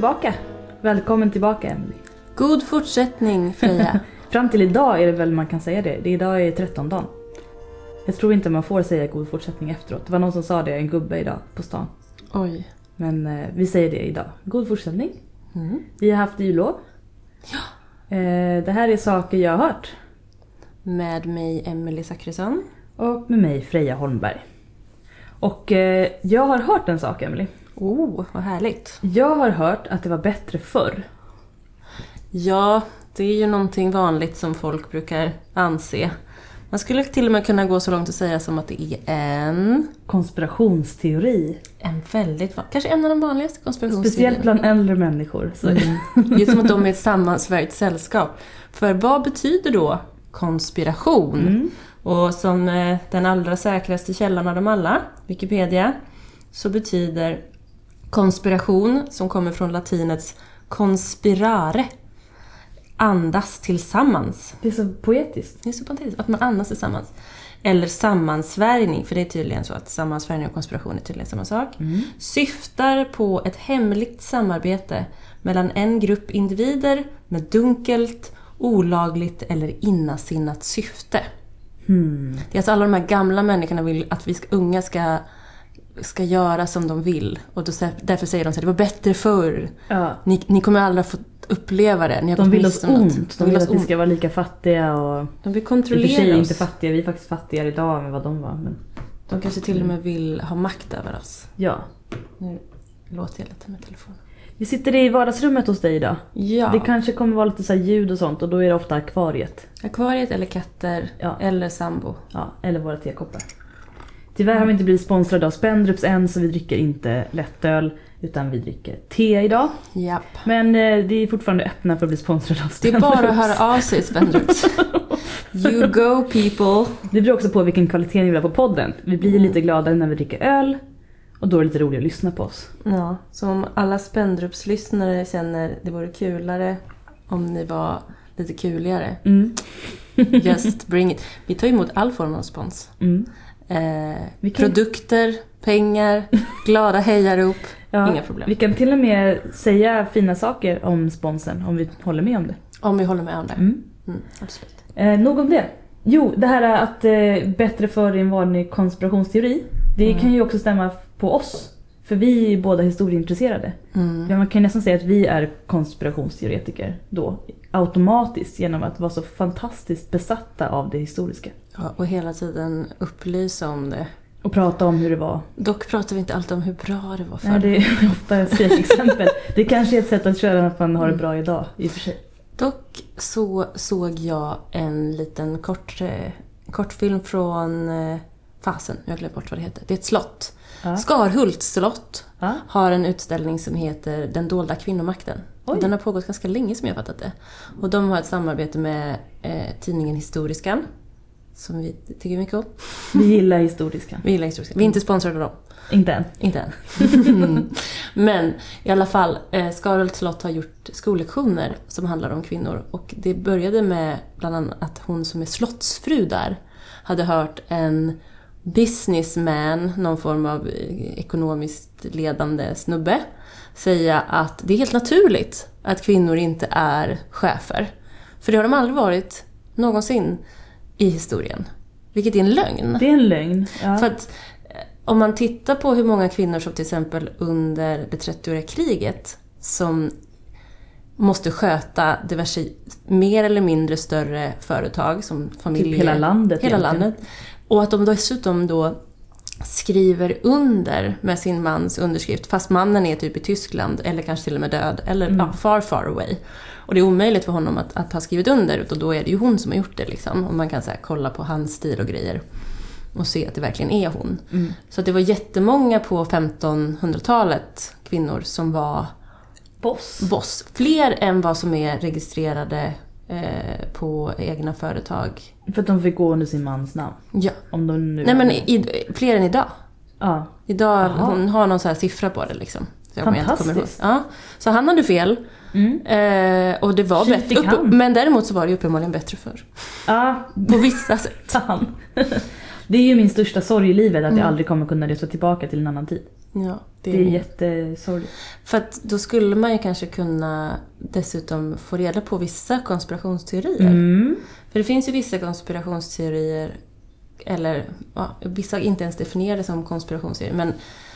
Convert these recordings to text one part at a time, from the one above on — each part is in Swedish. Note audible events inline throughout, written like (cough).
Tillbaka. Välkommen tillbaka Emily. God fortsättning Freja. (laughs) Fram till idag är det väl man kan säga det. det är idag är 13 dagen. Jag tror inte man får säga god fortsättning efteråt. Det var någon som sa det, en gubbe idag på stan. Oj. Men eh, vi säger det idag. God fortsättning. Mm. Vi har haft jullov. Ja. Eh, det här är saker jag har hört. Med mig Emelie Zackrisson. Och med mig Freja Holmberg. Och eh, jag har hört en sak Emily. Oh, vad härligt. Jag har hört att det var bättre förr. Ja, det är ju någonting vanligt som folk brukar anse. Man skulle till och med kunna gå så långt att säga som att det är en... Konspirationsteori. En väldigt van- Kanske en av de vanligaste konspirationsteorierna. Speciellt bland äldre människor. Så. Mm. Det är som att de är ett sammansvärjt sällskap. För vad betyder då konspiration? Mm. Och som eh, den allra säkraste källan av dem alla, Wikipedia, så betyder konspiration, som kommer från latinets conspirare, andas tillsammans. Det är så poetiskt. Det är så fantastiskt, att man andas tillsammans. Eller sammansvärjning, för det är tydligen så att sammansvärjning och konspiration är tydligen samma sak. Syftar på ett hemligt samarbete mellan en grupp individer med dunkelt, olagligt eller innasinnat syfte. Hmm. Det är alltså alla de här gamla människorna vill att vi ska, unga ska, ska göra som de vill. Och då, därför säger de så här, det var bättre förr. Ja. Ni, ni kommer aldrig få uppleva det. Ni har De vill oss om något. ont. De vill att vi ont. ska vara lika fattiga och... De vill I och för sig kontrollera inte oss. fattiga, vi är faktiskt fattigare idag än vad de var. Men De kanske till och med vill ha makt över oss. ja. Nu låter jag lite med telefonen. Vi sitter i vardagsrummet hos dig idag. Ja. Det kanske kommer vara lite så ljud och sånt och då är det ofta akvariet. Akvariet eller katter Ja. eller sambo. Ja, eller våra tekoppar. Tyvärr har vi inte blivit sponsrade av Spendrups än så vi dricker inte lättöl utan vi dricker te idag. Japp. Men eh, det är fortfarande öppna för att bli sponsrade av Det är Spendrups. bara att höra av sig Spendrups. (laughs) You go people. Det beror också på vilken kvalitet ni vill ha på podden. Vi blir Mm. lite gladare när vi dricker öl och då är det lite roligare att lyssna på oss. Ja, så om alla Spendrups-lyssnare känner det vore kulare om ni var lite kuligare. Mm. Just bring it. Vi tar emot all form av spons. Mm. Eh, Produkter, pengar, (laughs) glada hejarop. Ja, Inga problem. Vi kan till och med säga fina saker om sponsen om vi håller med om det. Om vi håller med om det. Mm. Mm, absolut. Eh, nog om det. Jo, det här att eh, bättre förr är en vanlig konspirationsteori. Det Mm. kan ju också stämma på oss. För vi är båda historieintresserade. Mm. Man kan nästan säga att vi är konspirationsteoretiker då. Automatiskt genom att vara så fantastiskt besatta av det historiska. Ja, och hela tiden upplysa om det. Och prata om hur det var. Dock pratar vi inte alltid om hur bra det var förr. Nej, det är (laughs) ofta ett skräckexempel. det kanske är ett sätt att köra att man har det bra idag i och för sig. Dock så såg jag en liten kort, eh, kortfilm från... Eh, fasen, jag glömt bort vad det heter. Det är ett slott. Ja. Skarhults slott Ja. har en utställning som heter Den dolda kvinnomakten. Oj. Den har pågått ganska länge som jag fattat det. Och de har ett samarbete med eh, tidningen Historiskan. Som vi tycker mycket om. Vi gillar historiska. Vi gillar Historiskan. Vi är inte sponsrade av dem. Inte än. Inte än. (laughs) Men i alla fall, eh, Skarhults slott har gjort skollektioner som handlar om kvinnor. Och det började med bland annat att hon som är slottsfru där hade hört en businessman, någon form av eh, ekonomiskt ledande snubbe, säga att det är helt naturligt att kvinnor inte är chefer. För det har de aldrig varit någonsin i historien. Vilket är en lögn. Det är en lögn. Ja. För att eh, om man tittar på hur många kvinnor som till exempel under det 30-åriga kriget som måste sköta diverse mer eller mindre större företag som familjer. Typ hela landet Hela egentligen. landet. Och att de dessutom då skriver under med sin mans underskrift fast mannen är typ i Tyskland eller kanske till och med död eller Mm. ja, far far away. Och det är omöjligt för honom att, att ha skrivit under och då är det ju hon som har gjort det liksom. Och man kan så här, kolla på hans stil och grejer och se att det verkligen är hon. Mm. Så att det var jättemånga på 1500-talet kvinnor som var Boss. boss. Fler än vad som är registrerade eh, på egna företag. För att de fick gå under sin mans namn. Ja. Om de nu... Nej men i, fler än idag. Ja. Idag, Jaha. hon har någon så här siffra på det liksom. Så jag. Fantastiskt. Ja. Så han hade fel. Mm. Eh, och det var fick bättre. Upp, men däremot så var det uppenbarligen bättre förr. Ja, På vissa sätt. (laughs) fan. Det är ju min största sorg i livet att jag Mm. aldrig kommer kunna resa tillbaka till en annan tid. Ja, Det är jättesorgligt. För att då skulle man ju kanske kunna dessutom få reda på vissa konspirationsteorier. Mm. För det finns ju vissa konspirationsteorier, eller ja, vissa inte ens definierade som konspirationsteorier, men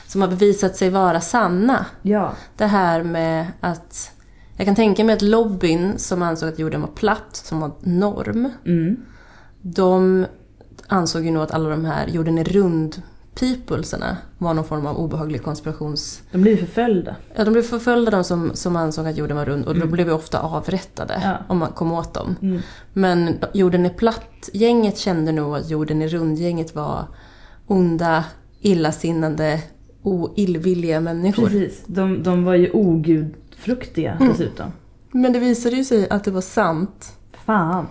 som har bevisat sig vara sanna. Ja. Det här med att... Jag kan tänka mig att lobbyn som ansåg att jorden var platt, som var norm, Mm. de ansåg ju nog att alla de här jorden är rund peoplesarna var någon form av obehaglig konspirations... De blir förföljda. Ja, de blev förföljda de som, som ansåg att jorden var rund och de blev ju ofta avrättade Ja. om man kom åt dem. Mm. Men jorden är platt-gänget kände nog att jorden är rund-gänget var onda, illasinnande, illvilliga människor. Precis. De, de var ju ogudfruktiga dessutom. Men det visade ju sig att det var sant. Fan.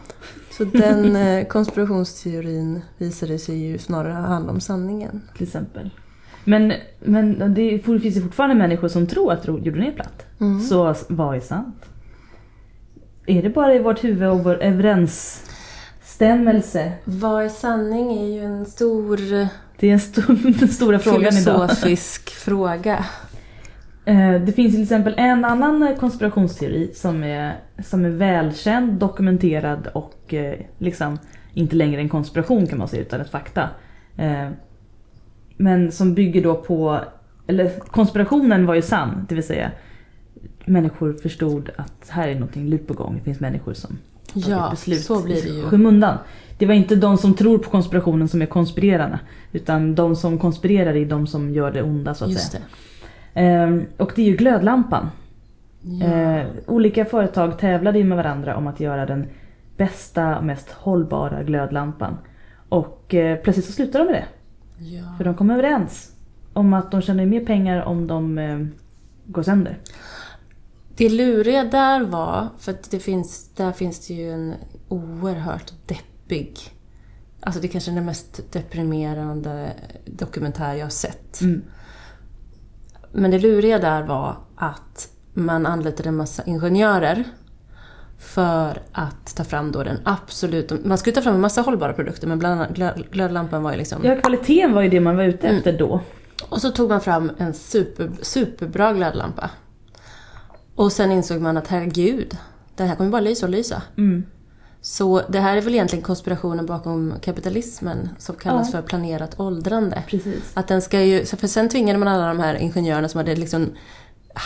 Så den eh, konspirationsteorin visade sig ju snarare handla om sanningen. Till exempel. Men, men det finns ju fortfarande människor som tror att jorden är platt. Mm. Så vad är sant? Är det bara i vårt huvud och vår överensstämmelse? Vad är sanning är ju en stor Det är en stor, (laughs) den stora frågan idag. filosofisk fråga. Eh, Det finns till exempel en annan konspirationsteori som är, som är välkänd, dokumenterad och eh, liksom inte längre en konspiration kan man säga utan ett fakta. Eh, Men som bygger då på, eller konspirationen var ju sann, det vill säga människor förstod att här är någonting lurt på gång. Det finns människor som Ja, beslut så blir det ju. skymundan. Det var inte de som tror på konspirationen som är konspirerarna. Utan de som konspirerar är de som gör det onda så att Just säga. det. Ehm, och det är ju glödlampan. Ja. Eh, olika företag tävlade ju med varandra om att göra den bästa, mest hållbara glödlampan. Och eh, plötsligt så slutade de med det. ja. För de kom överens om att de tjänar mer pengar om de eh, går sönder. Det luriga där var, för att det finns, där finns det ju en oerhört deppig... Alltså det kanske är den mest deprimerande dokumentär jag har sett. Mm. Men det luriga där var att man anlitade en massa ingenjörer för att ta fram då den absolut... Man skulle ta fram en massa hållbara produkter men bland annat glö- glödlampan var ju liksom... Ja, kvaliteten var ju det man var ute efter då. Och så tog man fram en super, superbra glödlampa. Och sen insåg man att herregud, den här kommer bara lysa och lysa. Mm. Så det här är väl egentligen konspirationen bakom kapitalismen som kallas Ja. för planerat åldrande. Precis. Att den ska ju, för sen tvingade man alla de här ingenjörerna som hade liksom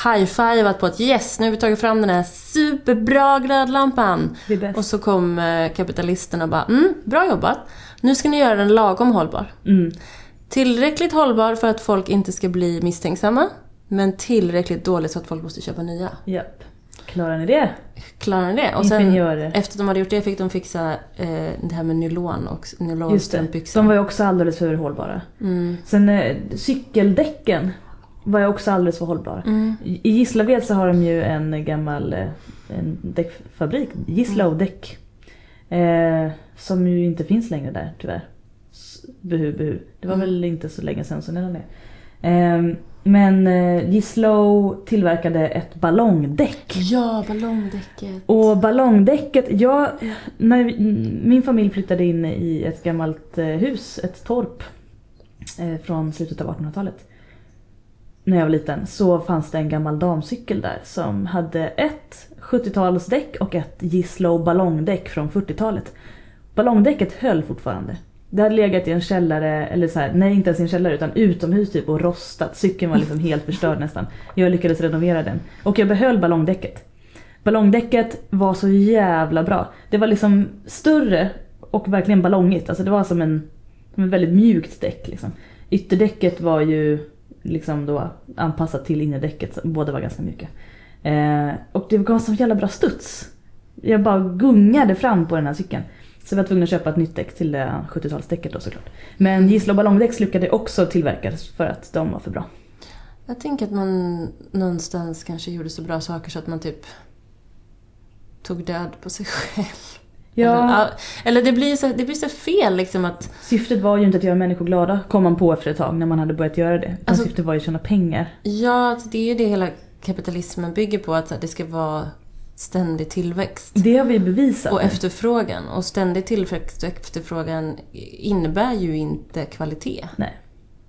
high-fivat på att yes, nu har vi tagit fram den här superbra glödlampan. Och så kom eh, kapitalisterna och bara mm, bra jobbat. Nu ska ni göra den lagom hållbar. Mm. Tillräckligt hållbar för att folk inte ska bli misstänksamma. Men tillräckligt dåligt så att folk måste köpa nya. Japp. Klarar ni det? Klarar ni det? Och sen Ingenjörer. efter att de hade gjort det fick de fixa eh, det här med nylon och nylonstrumpbyxor. De var ju också alldeles för hållbara. Mm. Sen eh, cykeldäcken var ju också alldeles för hållbara. Mm. I Gislaved så har de ju en gammal eh, en däckfabrik, Gislow däck. Eh, som ju inte finns längre där tyvärr. Buhu buhu. Det var Mm. väl inte så länge sedan så den är ner. Eh, men Gislow tillverkade ett ballongdäck. Ja, ballongdäcket. Och ballongdäcket, jag, när min familj flyttade in i ett gammalt eh, hus, ett torp eh, från slutet av 1800-talet. När jag var liten så fanns det en gammal damcykel där som hade ett 70-talsdäck och ett Gislow ballongdäck från 40-talet. Ballongdäcket höll fortfarande. Det hade legat i en källare, eller så här, nej inte ens i en källare utan utomhus typ och rostat. Cykeln var liksom helt förstörd nästan. Jag lyckades renovera den. Och jag behöll ballongdäcket. Ballongdäcket var så jävla bra. Det var liksom större och verkligen ballongigt. Alltså det var som en, som en väldigt mjukt däck. Liksom. Ytterdäcket var ju liksom då anpassat till innerdäcket. Båda var ganska mjuka. Eh, och det gav så jävla bra studs. Jag bara gungade fram på den här cykeln. Så vi var tvungna att köpa ett nytt däck till det 70-talsdäcket då såklart. Men Gisla ballongdäck slukade också tillverkas för att de var för bra. Jag tänker att man någonstans kanske gjorde så bra saker så att man typ tog död på sig (laughs) själv. Eller, Ja, eller det blir så, det blir så fel liksom att... syftet var ju inte att göra människor glada, kom man på efter ett tag när man hade börjat göra det. Utan Alltså- syftet var ju att tjäna pengar. Ja, att det är ju det hela kapitalismen bygger på. Att det ska vara ständig tillväxt. Det har vi bevisat. Och efterfrågan. Och ständig tillväxt och efterfrågan innebär ju inte kvalitet. Nej.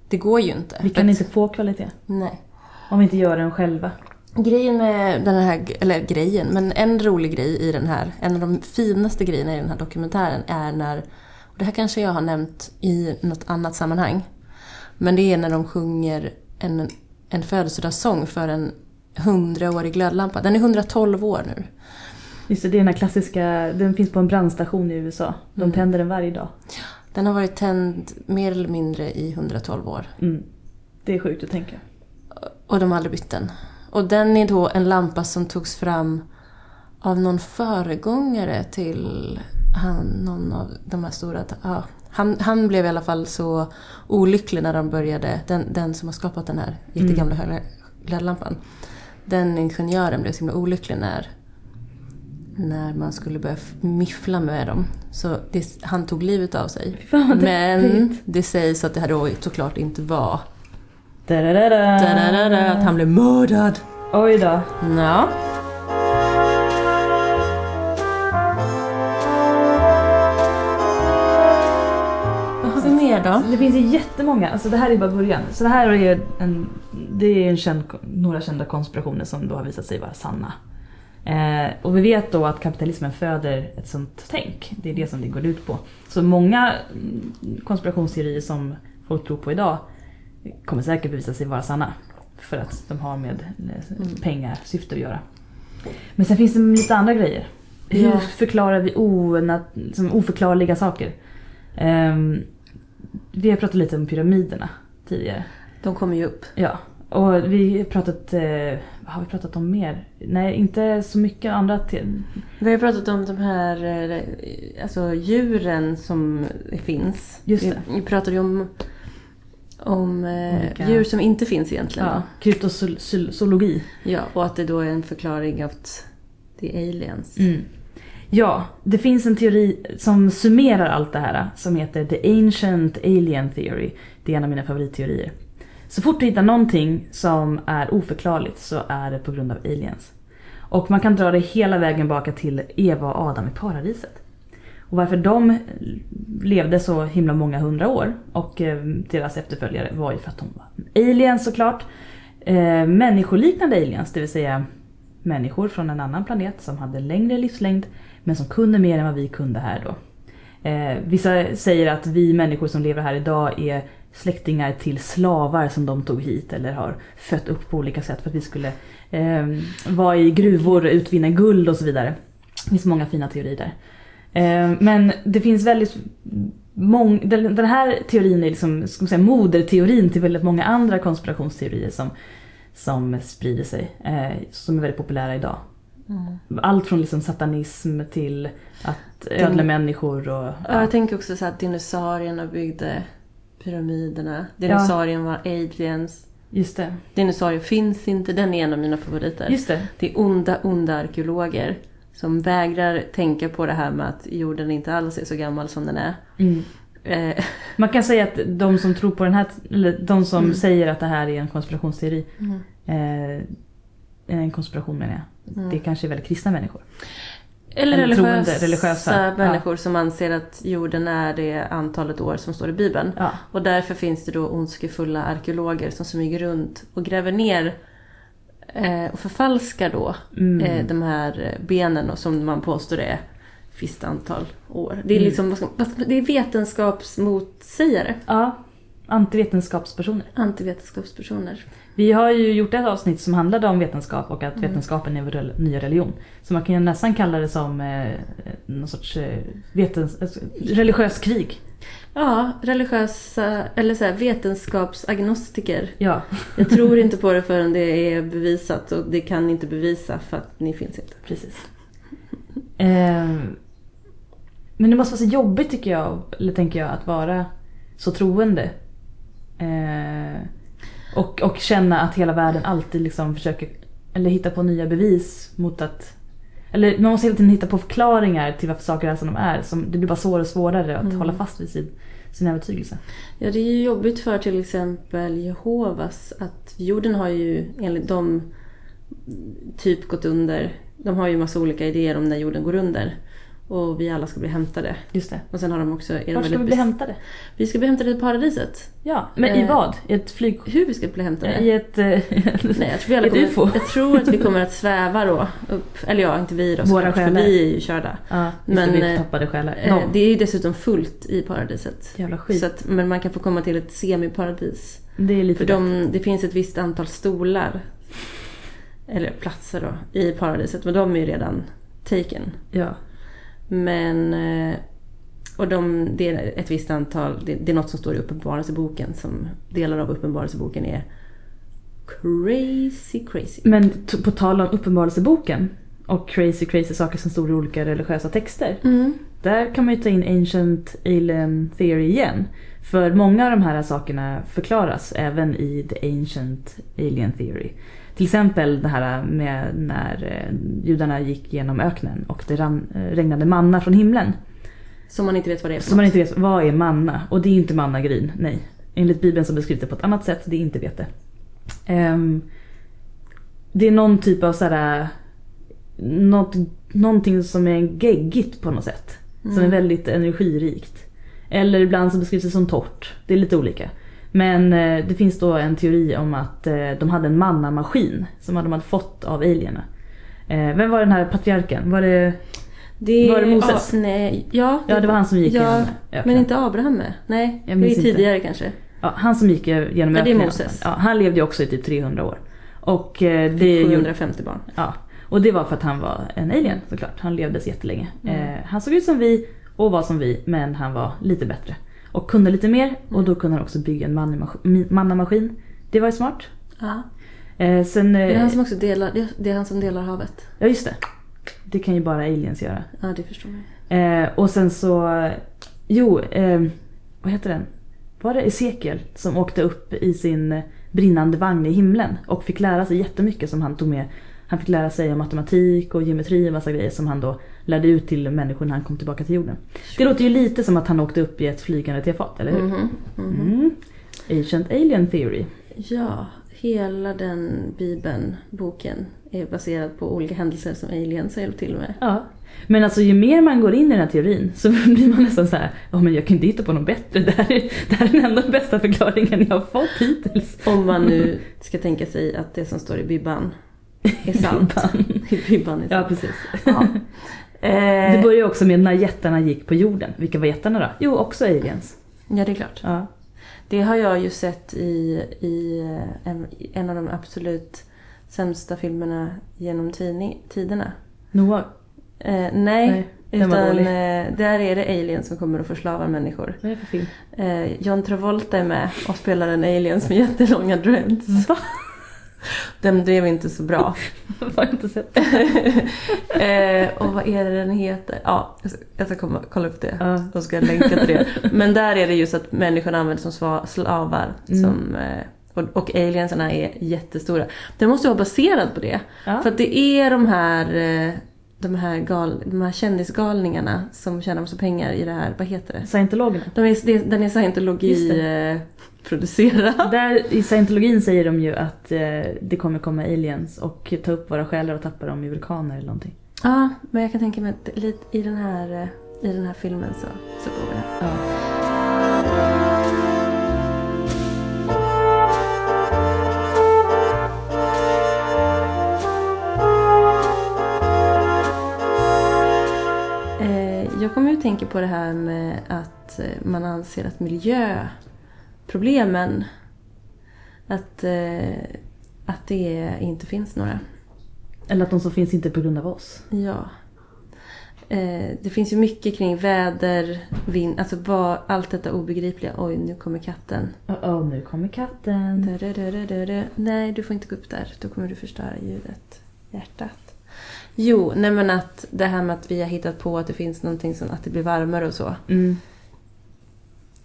Det går ju inte. Vi kan inte få kvalitet Nej. om vi inte gör den själva. Grejen med den här, eller grejen, men en rolig grej i den här, en av de finaste grejerna i den här dokumentären är när, och det här kanske jag har nämnt i något annat sammanhang, men det är när de sjunger en, en födelsedagssång för en hundraårig glödlampa. Den är 112 år nu. Just det, det är den här klassiska, den finns på en brandstation i USA. De Mm. tänder den varje dag. Den har varit tänd mer eller mindre i 112 år. Mm. Det är sjukt att tänka. Och de har aldrig bytt den. Och den är då en lampa som togs fram av någon föregångare till han, någon av de här stora... Ja, han, han blev i alla fall så olycklig när de började, den, den som har skapat den här jättegamla mm. glödlampan. Den ingenjören blev så himla olycklig när, när man skulle börja miffla med dem. Så det, han tog livet av sig. Fan vad Men det sägs att det här då såklart inte var Da-da-da-da. Da-da-da-da, att han blev mördad. Oj då. Ja. Då? Det finns ju jättemånga, alltså det här är bara början. Så det här är en, det är en känd, några kända konspirationer som då har visat sig vara sanna. Eh, och vi vet då att kapitalismen föder ett sånt tänk. Det är det som det går ut på. Så många mm, konspirationsteorier som folk tror på idag kommer säkert bevisa sig vara sanna. För att de har med eh, pengar, syfte att göra. Men sen finns det lite andra grejer. Hur Ja. förklarar vi oförklarliga saker? Ehm, vi har pratat lite om pyramiderna tidigare. De kommer ju upp. Ja, och vi har pratat, eh, vad har vi pratat om mer? Nej, inte så mycket andra. Te- Vi har pratat om de här eh, alltså, djuren som finns. Just Vi, det. vi pratade ju om, om eh, Olika- djur som inte finns egentligen. ja, kryptozoologi. ja, och att det då är en förklaring av att det är aliens. Mm. Ja, det finns en teori som summerar allt det här som heter The Ancient Alien Theory. Det är en av mina favoritteorier. Så fort du hittar någonting som är oförklarligt så är det på grund av aliens. Och man kan dra det hela vägen baka till Eva och Adam i paradiset. Och varför de levde så himla många hundra år och eh, deras efterföljare var ju för att de var aliens såklart. Eh, människoliknande aliens, det vill säga människor från en annan planet som hade längre livslängd men som kunde mer än vad vi kunde här då. Eh, vissa säger att vi människor som lever här idag är släktingar till slavar som de tog hit eller har fött upp på olika sätt för att vi skulle eh, vara i gruvor, utvinna guld och så vidare. Det finns många fina teorier där. Eh, men det finns väldigt många, den, här teorin är liksom, ska man säga, moderteorin till väldigt många andra konspirationsteorier som, som sprider sig. Eh, som är väldigt populära idag. Mm. Allt från liksom satanism till att ödla människor och... Ja, jag tänker också så att dinosaurierna byggde pyramiderna. Dinosaurien var aliens. Just det. Dinosaurier finns inte, den är en av mina favoriter. Just det. Det är onda, onda arkeologer som vägrar tänka på det här med att jorden inte alls är så gammal som den är. Mm. Eh, (laughs) Man kan säga att de som tror på den här, eller de som Mm. säger att det här är en konspirationsteori, mm. eh, en konspiration menar jag. Mm. Det kanske är väldigt kristna människor. Eller Eller troende, religiösa, religiösa, människor som anser att jorden är det antalet år som står i Bibeln. Ja. Och därför finns det då ondskefulla arkeologer som smyger runt och gräver ner eh, och förfalskar då Mm. eh, de här eh, benen och som man påstår är ett visst antal år. Det är, Mm. liksom, det är vetenskapsmotsägare. ja. Antivetenskapspersoner. Antivetenskapspersoner. Vi har ju gjort ett avsnitt som handlade om vetenskap och att Mm. vetenskapen är vår nya religion. Så man kan ju nästan kalla det som eh, någon sorts eh, alltså, religiös krig. Ja, religiösa, eller så här, vetenskapsagnostiker. Ja, Jag tror inte på det förrän det är bevisat och det kan inte bevisa för att ni finns inte. precis. Eh, men det måste vara så jobbigt tycker jag, eller tänker jag, att vara så troende. Eh, och, och känna att hela världen alltid liksom försöker, eller hitta på nya bevis mot att eller man måste hela tiden hitta på förklaringar till varför saker är som de är. Som, det blir bara svårare och svårare att Mm. hålla fast vid sin, sin övertygelse. Ja, det är ju jobbigt för till exempel Jehovas att jorden har ju enligt dem typ gått under. De har ju massa olika idéer om när jorden går under. Och vi alla ska bli hämtade. Just det. Och sen har de också... Är Var ska vi bli hämtade? Vi ska bli hämtade i paradiset. Ja, men i Eh, vad? I ett flyg... Hur vi ska bli hämtade? I ett... eh, (laughs) Nej, jag tror, vi alla kommer, UFO. jag tror att vi kommer att sväva då upp. Eller ja, inte vi då Våra såklart, för själar. vi är ju körda. ja, vi Men, bli eh, tappade själar. Eh. Det är ju dessutom fullt i paradiset. Jävla skit. Så att, men man kan få komma till ett semiparadis. det är lite För de, det finns ett visst antal stolar, eller platser då, i paradiset. Men de är ju redan taken. Ja. Men, eh, och de, det är ett visst antal, det, det är något som står i Uppenbarelseboken som delar av Uppenbarelseboken är crazy crazy. Men på tal om Uppenbarelseboken och crazy crazy saker som står i olika religiösa texter. Mm. Där kan man ju ta in Ancient Alien Theory igen. För många av de här sakerna förklaras även i The Ancient Alien Theory. Till exempel det här med när eh, judarna gick genom öknen och det ran, eh, regnade manna från himlen. Som man inte vet vad det är Så man inte vet, vad är manna? Och det är inte mannagryn, nej. Enligt Bibeln så beskrivs det på ett annat sätt, det är inte vete. Ehm, det är någon typ av sådär, något, någonting som är geggigt på något sätt. Som är Mm. väldigt energirikt. Eller ibland så beskrivs det som torrt. Det är lite olika. Men eh, det finns då en teori om att eh, de hade en mannamaskin som de hade fått av alierna. Eh, vem var den här patriarken? Var det... Det, Var det Moses? Ja, nej, ja, Ja, det var han som gick ja, genom öknen. Men inte Abraham med? Nej, det är inte. tidigare kanske. Ja, han som gick genom Ja, det är öknen. Moses. Ja, han levde ju också i typ 300 år. Och det, gjorde, 750 barn. ja, och det var för att han var en alien såklart. Han levde så jättelänge. Mm. Han såg ut som vi och var som vi men han var lite bättre. Och kunde lite mer och då kunde han också bygga en mannamaskin. mannamaskin. Det var ju smart. Ja. Eh, sen, Det är eh, han som också delar, det- är han som delar havet. ja just det. Det kan ju bara aliens göra. Ja, det förstår man. Eh, och sen så, jo, eh, vad heter den? Var det Ezekiel som åkte upp i sin eh, brinnande vagn i himlen och fick lära sig jättemycket som han tog med. Han fick lära sig om matematik och geometri och massa grejer som han då lärde ut till människor när han kom tillbaka till jorden. Det låter ju lite som att han åkte upp i ett flygande tefat, eller hur? Mhm, mhm. Mm. Ancient Alien Theory. Ja, hela den bibeln, boken, är baserad på olika händelser som aliens har hjälpt till med. Ja. Men alltså ju mer man går in i den här teorin så (laughs) blir man nästan så här, ja men jag inte hitta på något bättre. (laughs) Det här är, det här är den enda bästa förklaringen jag har fått hittills. Om man nu ska tänka sig att det som står i bibban är (laughs) sant. I bibban är Ja sant. precis. Ja. Det Eh, börjar ju också med när jättarna gick på jorden. Vilka var jättarna då? Jo, också aliens. ja, det är klart. Ja. Det har jag ju sett i, i eh, en, en av de absolut sämsta filmerna genom tidning, tiderna. Noah. Eh, nej, Nej, utan eh, där är det aliens som kommer och förslavar människor. Vad är det för film? Eh, John Travolta är med och spelar en alien med jättelånga dreads. Va? Den blev inte så bra. (laughs) Jag har inte sett. (laughs) eh, och vad är det den heter? Ja, jag ska, komma, kolla upp det. Ja. Och ska länka till det. Men där är det just att människor används som slavar. Mm. Som, eh, och, och aliensarna är jättestora. Det måste vara baserad på det. Ja. För att det är de här, eh, de här, gal, de här kändisgalningarna som tjänar massa pengar i det här, vad heter det? Scientologerna. De är, den är Just scientologi eh. Där i scientologin säger de ju att eh, det kommer komma aliens och ta upp våra själar och tappa dem i vulkaner eller någonting. Ja, men jag kan tänka mig att lite i den här, eh, i den här filmen så, så går det. Ja. Jag kommer att tänka på det här med att eh, man anser att miljöproblemen, att, eh, att det inte finns några. Eller att de som finns inte är på grund av oss. Ja. Eh, det finns ju mycket kring väder, vind, alltså vad, allt detta obegripliga. Oj, nu kommer katten. Oh, oh, nu kommer katten. Da-da-da-da-da. Nej, du får inte gå upp där. Då kommer du förstöra ljudet. Hjärtat. Jo, nej men att det här med att vi har hittat på att det finns någonting som att det blir varmare och så. Mm.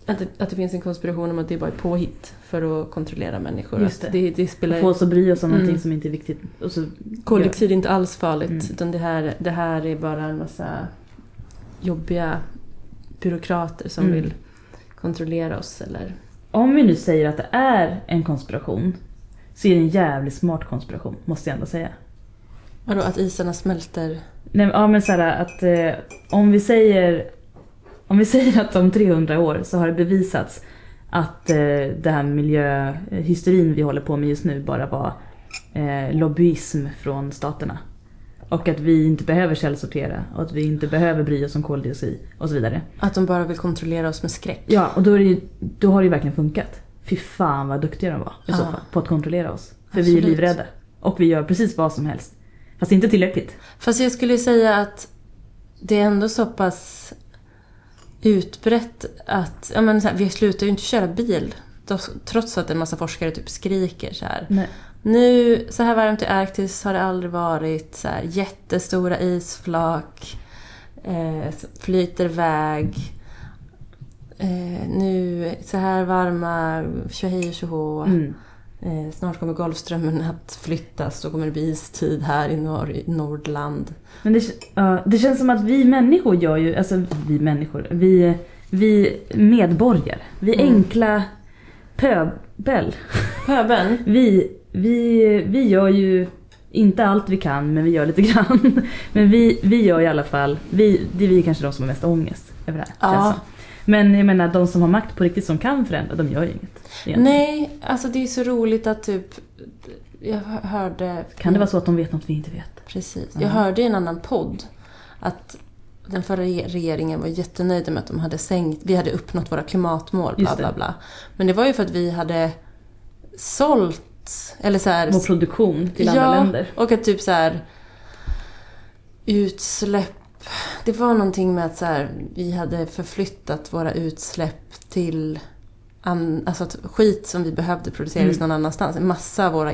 Att det, att det finns en konspiration om att det bara är påhitt för att kontrollera människor. Just Att det. det, det spelar... Få oss att bry oss om Mm. någonting som inte är viktigt. Och så, Koldioxid är inte alls farligt. Mm. Utan det här, det här är bara en massa jobbiga byråkrater som Mm. vill kontrollera oss. Eller... Om vi nu säger att det är en konspiration så är det en jävligt smart konspiration, måste jag ändå säga. Vadå, att isarna smälter? Nej, ja men såhär att eh, om vi säger om vi (laughs) säger att om 300 år så har det bevisats att eh, det här miljöhysterin vi håller på med just nu bara var eh, lobbyism från staterna. Och att vi inte behöver källsortera och att vi inte behöver bry oss om koldioxid och så vidare. Att de bara vill kontrollera oss med skräck? Ja, och då, ju, då har det ju verkligen funkat. Fy fan vad duktiga de var i så Ja. fall på att kontrollera oss. För vi är Absolut. livrädda. Och vi gör precis vad som helst. Fast inte tillräckligt. Fast jag skulle säga att det är ändå så pass utbrett att ja, men så här, vi slutar ju inte köra bil. Trots att en massa forskare typ skriker så här. Nej. Nu, så här varmt i Arktis har det aldrig varit. Så här, jättestora isflak eh, flyter iväg. Eh, nu, så här varma, tjohej och tjohå. Mm. Eh, snart kommer Golfströmmen att flyttas. Då kommer det bli istid här i, norr, Nordland. Men det, ja, det känns som att vi människor gör ju, alltså vi människor, vi, vi medborgare, vi Mm. enkla pöbel. Pöbeln? (laughs) Vi, vi, vi gör ju inte allt vi kan, men vi gör lite (laughs) grann. Men vi, vi gör i alla fall, vi, det är vi kanske de som har mest ångest över det här. Ja. Men jag menar, de som har makt på riktigt som kan förändra, de gör ju inget. egentligen. Nej, alltså det är så roligt att typ... Jag hörde... Kan det vara så att de vet något vi inte vet? Precis. Ja. Jag hörde i en annan podd att den förra re- regeringen var jättenöjda med att de hade sänkt, vi hade uppnått våra klimatmål, bla bla bla. Men det var ju för att vi hade sålt, eller så här, Vår produktion till andra ja, länder. och att typ så här utsläpp, det var någonting med att så här, vi hade förflyttat våra utsläpp till an, alltså skit som vi behövde producerades Mm. någon annanstans. En massa av våra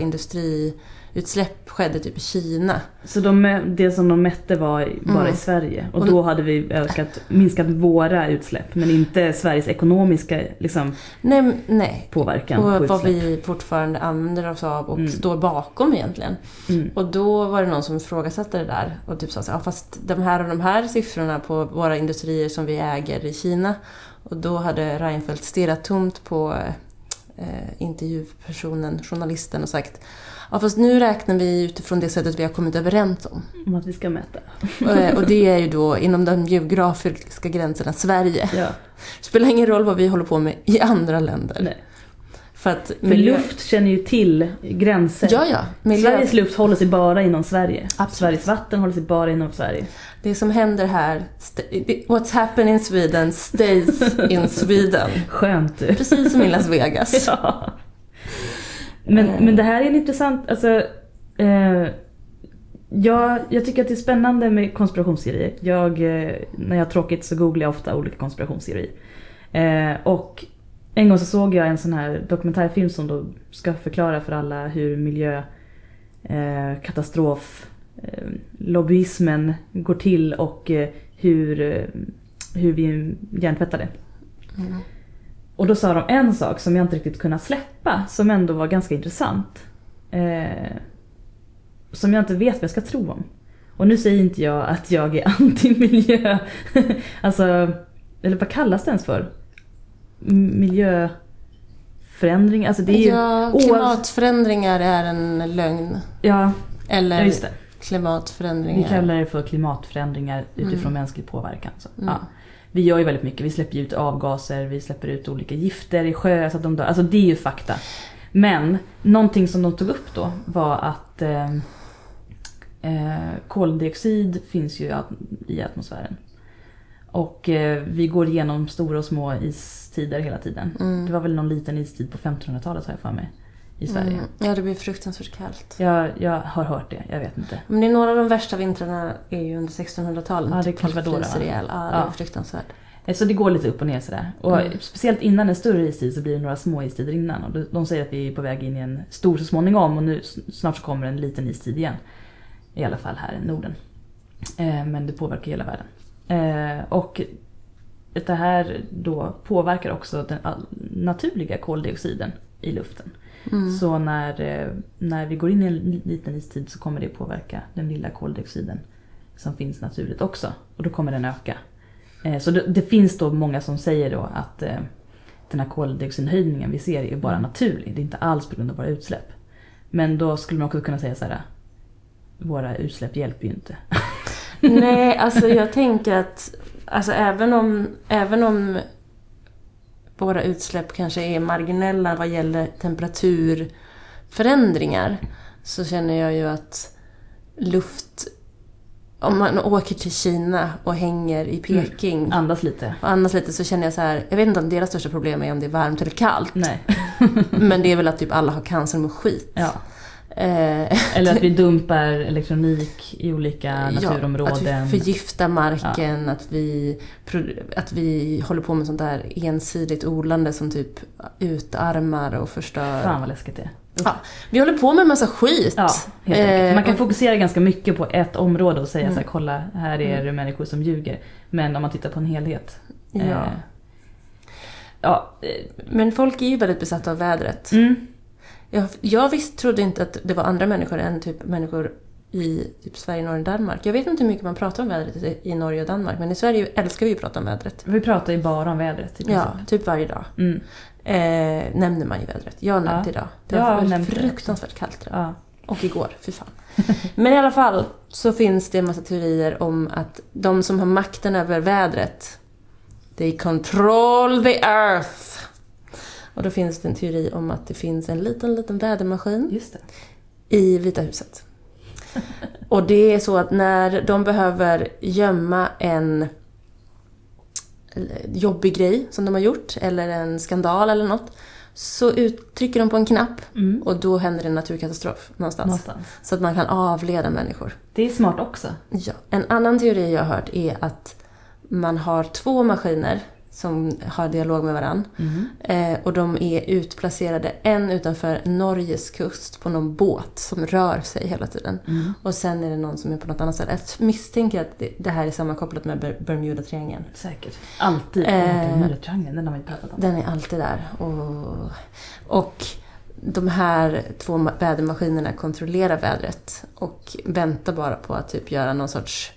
industriutsläpp skedde typ i Kina. Så de, det som de mätte var bara Mm. i Sverige och Och- då hade vi ökat, minskat våra utsläpp men inte Sveriges ekonomiska liksom, Nej, nej. påverkan Och på vad utsläpp. vi fortfarande använder oss av och Mm. står bakom egentligen. Mm. Och då var det någon som ifrågasatte det där och typ sa så ja, fast de här och de här siffrorna på våra industrier som vi äger i Kina. Och då hade Reinfeldt stirrat tomt på eh, intervjupersonen, journalisten och sagt Ja fast nu räknar vi utifrån det sättet vi har kommit överens om. Om att vi ska mäta. Eh, och det är ju då inom de geografiska gränserna Sverige. Ja. Det spelar ingen roll vad vi håller på med i andra länder. Nej. För att För luft känner ju till gränser. Ja, ja. Miljö... Sveriges luft håller sig bara inom Sverige. Absolut. Sveriges vatten håller sig bara inom Sverige. Det som händer här, what's happened in Sweden stays in Sweden. Skönt du. Precis som i Las Vegas. (laughs) Ja. Men, Eh. men det här är en intressant, alltså eh, jag, jag tycker att det är spännande med konspirationsteorier. Jag, eh, när jag har tråkigt så googlar jag ofta olika konspirationsteorier. Eh, och en gång så såg jag en sån här dokumentärfilm som då ska förklara för alla hur miljö, eh, eh, lobbyismen går till och eh, hur, eh, hur vi är hjärntvättade. Mm. Och då sa de en sak som jag inte riktigt kunnat släppa, som ändå var ganska intressant. Eh, som jag inte vet vad jag ska tro om. Och nu säger inte jag att jag är (laughs) anti-miljö. alltså, eller vad kallas det ens för? Miljöförändring? Alltså det är ju... Ja, klimatförändringar är en lögn. Ja, Eller ja, det. Vi klimatförändringar. kallar det för klimatförändringar utifrån Mm. mänsklig påverkan. Så, Mm. ja. Vi gör ju väldigt mycket. Vi släpper ut avgaser, vi släpper ut olika gifter i sjöar så att de dör. Alltså det är ju fakta. Men någonting som de tog upp då var att eh, eh, koldioxid finns ju i atmosfären. Och eh, vi går igenom stora och små istider hela tiden. Mm. Det var väl någon liten istid på 1500-talet har jag för mig. I Sverige. Mm. Ja, det blir fruktansvärt kallt. Jag, jag har hört det, jag vet inte. Men det är några av de värsta vintrarna är ju under 1600-talet. Ja, det är Calvadora. Ja, det Ja. är fruktansvärt. Eh, Så det går lite upp och ner sådär. Och Mm. speciellt innan en större istid så blir det några små istider innan. Och de- säger att vi är på väg in i en stor så småningom och nu snart så kommer en liten istid igen. I alla fall här i Norden. Eh, Men det påverkar hela världen. Eh, Och det här då påverkar också den naturliga koldioxiden i luften. Mm. Så när, eh, när vi går in i en li- liten istid så kommer det påverka den lilla koldioxiden som finns naturligt också. Och då kommer den öka. Eh, Så det, det finns då många som säger då att eh, den här koldioxidhöjningen vi ser är bara naturlig. Det är inte alls på grund av våra utsläpp. Men då skulle man också kunna säga så här. våra utsläpp hjälper ju inte. (laughs) Nej, alltså jag tänker att alltså även, om, även om våra utsläpp kanske är marginella vad gäller temperaturförändringar så känner jag ju att luft... Om man åker till Kina och hänger i Peking Andas lite. och andas lite så känner jag så här, jag vet inte om deras största problem är om det är varmt eller kallt. Nej. Men det är väl att typ alla har cancer med skit. Ja. Eh, Eller att vi (laughs) dumpar elektronik i olika Ja, att naturområden. vi förgiftar marken, att, vi, att vi håller på med sånt där ensidigt odlande som typ utarmar och förstör. Fan vad läskigt det är. Ja, vi håller på med en massa skit. Ja, enkelt. Man kan Eh, fokusera ganska mycket på ett område och säga Mm. så här, kolla här är det människor som ljuger. Men om man tittar på en helhet. Ja. Eh, ja, eh, Men folk är ju väldigt besatta av vädret. mm, Jag, jag visst trodde inte att det var andra människor än typ människor i typ Sverige, Norge och Danmark. Jag vet inte hur mycket man pratar om vädret i, Norge och Danmark, men i Sverige älskar vi ju att prata om vädret. vi pratar ju bara om vädret i. Ja, typ varje dag. Mm, Eh, nämner man ju vädret. Jag har nämnt Ja. idag. Det Jag var det. fruktansvärt kallt idag. ja. Och igår, fy fan. (laughs) Men i alla fall så finns det en massa teorier om att de som har makten över vädret, they control the earth. Och då finns det en teori om att det finns en liten, liten vädermaskin i Vita huset. Och det är så att när de behöver gömma en jobbig grej som de har gjort, eller en skandal eller något, så uttrycker de på en knapp Mm. och då händer en naturkatastrof någonstans. Någonstans. Så att man kan avleda människor. Det är smart också. Ja. En annan teori jag har hört är att man har två maskiner som har dialog med varann. Mm. Eh, och de är utplacerade en utanför Norges kust på någon båt som rör sig hela tiden. Mm. Och sen är det någon som är på något annat ställe. Jag misstänker att det, här är sammankopplat med Ber- Bermuda-triangeln. Säkert. Alltid. Eh. Bermuda-triangeln, den har vi pratat om. Den är alltid där. Och, och de här två ma- vädermaskinerna kontrollerar vädret och väntar bara på att typ göra någon sorts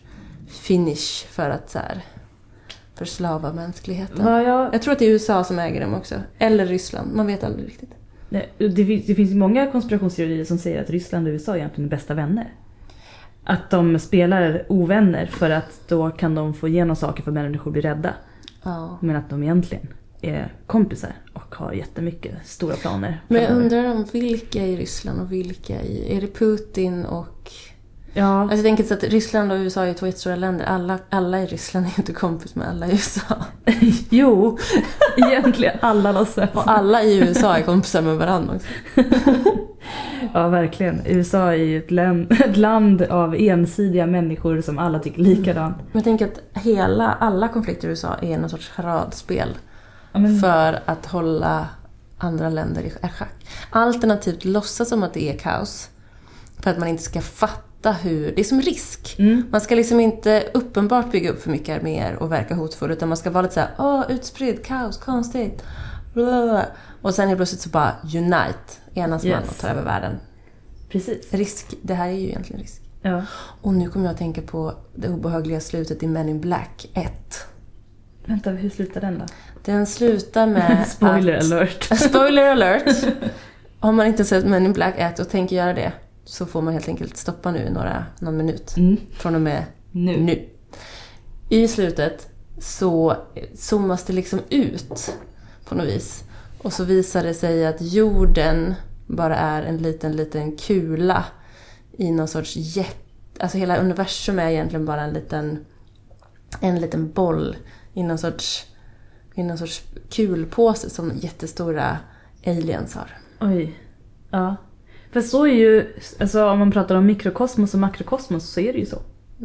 finish för att så här, förslava mänskligheten. Vad jag, Jag tror att det är USA som äger dem också. Eller Ryssland. Man vet aldrig riktigt. Nej, det, finns, det finns många konspirationsteorier som säger att Ryssland och USA egentligen är bästa vänner. Att de spelar ovänner för att då kan de få igenom saker för att människor blir rädda. Ja. Men att de egentligen är kompisar och har jättemycket stora planer. Men jag undrar om vilka i Ryssland och vilka i... Är det Putin och... Ja, Alltså jag tänker så att Ryssland och USA är två jättestora länder. Alla, alla i Ryssland är ju inte kompis med alla i USA. (laughs) jo. egentligen alla låtsas. Och alla i USA är kompisar med varandra också. (laughs) Ja, verkligen. USA är ju ett, län, ett land av ensidiga människor som alla tycker likadant. Men jag tänker att hela, alla konflikter i USA är någon sorts charadspel. Ja, men, För att hålla andra länder i schack. Alternativt låtsas som att det är kaos. För att man inte ska fatta hur... Det är som risk. mm, Man ska liksom inte uppenbart bygga upp för mycket arméer och verka hotfull utan man ska vara lite såhär åh utspridd, kaos, konstigt. Blablabla. Och sen helt plötsligt så bara unite, enas man Yes. och tar över världen. precis. Risk, det här är ju egentligen risk. Ja. Och nu kommer jag att tänka på det obehagliga slutet i Men in Black 1. Vänta, hur slutar den då? Den slutar med (laughs) Spoiler att... alert. (laughs) Spoiler alert! Om man inte sett Men in Black 1 och tänker göra det så får man helt enkelt stoppa nu några, någon minut. Mm. Från och med Nu. nu. I slutet så zoomas det liksom ut på något vis. Och så visar det sig att jorden bara är en liten, liten kula i någon sorts jätte... Alltså hela universum är egentligen bara en liten, en liten boll i någon sorts, i någon sorts kulpåse som jättestora aliens har. Oj. Ja. För så är ju, alltså om man pratar om mikrokosmos och makrokosmos så är det ju så.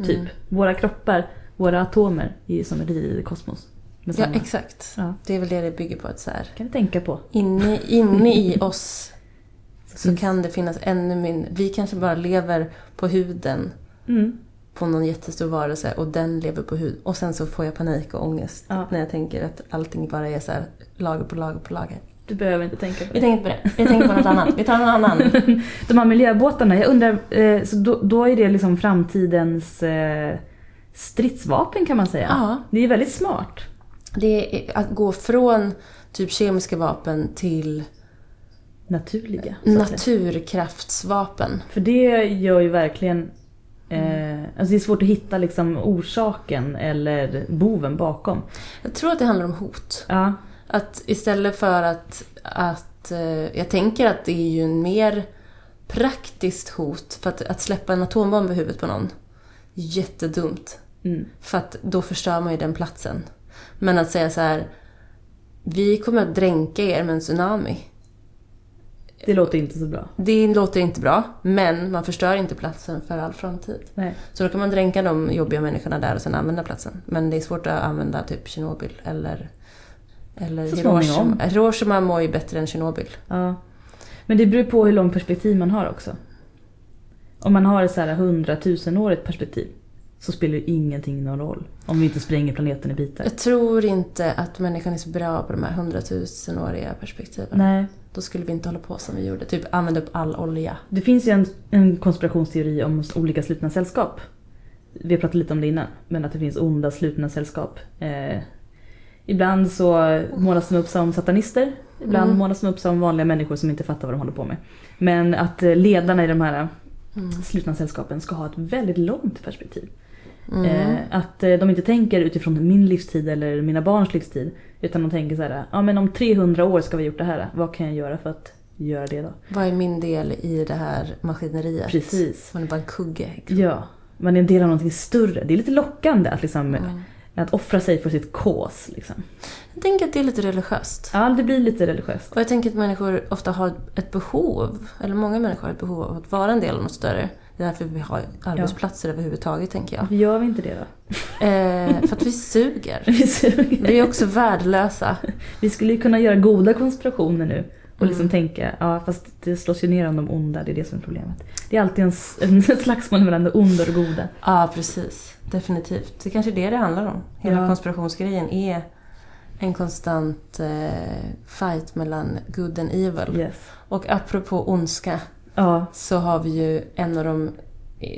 Typ. Våra kroppar, våra atomer är ju som ett litet kosmos. Ja, exakt. Ja. Det är väl det det bygger på. Att så här, kan du tänka på. inne, inne i (laughs) oss så kan det finnas ännu mindre. Vi kanske bara lever på huden Mm. på någon jättestor varelse och den lever på hud. Och sen så får jag panik och ångest Ja. när jag tänker att allting bara är så här lager på lager på lager. Du behöver inte tänka på Vi det. tänker på det. Vi tänker på något annat. Vi tar någon annan. (laughs) De här miljöbåtarna, jag undrar, eh, så då, då är det liksom framtidens eh, stridsvapen kan man säga. Ja. Det är väldigt smart. Det är att gå från typ kemiska vapen till Naturliga. naturkraftsvapen. För det gör ju verkligen Eh, alltså det är svårt att hitta liksom orsaken eller boven bakom. Jag tror att det handlar om hot. Ja, Att istället för att, att eh, jag tänker att det är ju en mer praktiskt hot. För att, att släppa en atombomb i huvudet på någon, jättedumt. mm. För att då förstör man ju den platsen. Men att säga så här, vi kommer att dränka er med en tsunami. det låter inte så bra. Det låter inte bra, men man förstör inte platsen för all framtid. Nej. Så då kan man dränka de jobbiga människorna där och sen använda platsen. Men det är svårt att använda typ Tjernobyl eller, eller Så Hiroshima. småningom. Hiroshima mår ju bättre än Tjernobyl. Ja. Men det beror på hur långt perspektiv man har också. Om man har ett så här hundratusenårigt perspektiv så spelar ju ingenting någon roll. Om vi inte spränger planeten i bitar. Jag tror inte att människan är så bra på de här hundratusenåriga perspektiven. Nej. Då skulle vi inte hålla på som vi gjorde. Typ använda upp all olja. Det finns ju en, en konspirationsteori om olika slutna sällskap. Vi har pratat lite om det innan, men att det finns onda slutna sällskap. Eh, ibland så målas de upp som satanister, ibland Mm. målas de upp som vanliga människor som inte fattar vad de håller på med. Men att eh, ledarna i de här Mm. slutna sällskapen ska ha ett väldigt långt perspektiv. Mm. Eh, att eh, de inte tänker utifrån min livstid eller mina barns livstid. Utan de tänker så här, ja men om 300 år ska vi ha gjort det här. Vad kan jag göra för att göra det då? Vad är min del i det här maskineriet? Precis. Man är bara en kugge. Ja, man är en del av någonting större. Det är lite lockande att, liksom, Mm. Att offra sig för sitt kås. Liksom. Jag tänker att det är lite religiöst. Ja, det blir lite religiöst. Och jag tänker att människor ofta har ett behov, eller många människor har ett behov av att vara en del av något större. Det är därför vi har arbetsplatser överhuvudtaget, tänker jag. Varför gör vi inte det då? Eh, för att vi (laughs) suger. Vi suger. Vi är också värdelösa. Vi skulle ju kunna göra goda konspirationer nu. Och liksom Mm. tänka, ja fast det slås ju ner om de onda, det är det som är problemet. Det är alltid en, (laughs) en slagsmål mellan det onda och det goda. Ja, precis. Definitivt. Det kanske är det det handlar om. Hela Ja. konspirationsgrejen är en konstant eh, fight mellan good and evil. Yes. Och apropå ondska Ja, så har vi ju en av de,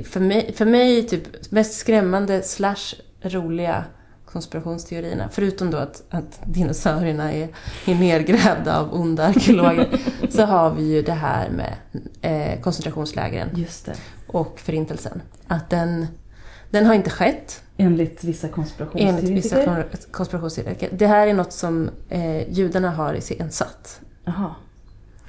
för mig, för mig typ mest skrämmande slash roliga konspirationsteorierna. Förutom då att, att dinosaurierna är, är nedgrävda av onda arkeologer. (laughs) så har vi ju det här med eh, koncentrationslägren det. och förintelsen. Att den, den har inte skett Enligt vissa enligt konspirationsteoretiker. vissa kon- konspirationsteoretiker. Det här är något som eh, judarna har iscensatt. Jaha.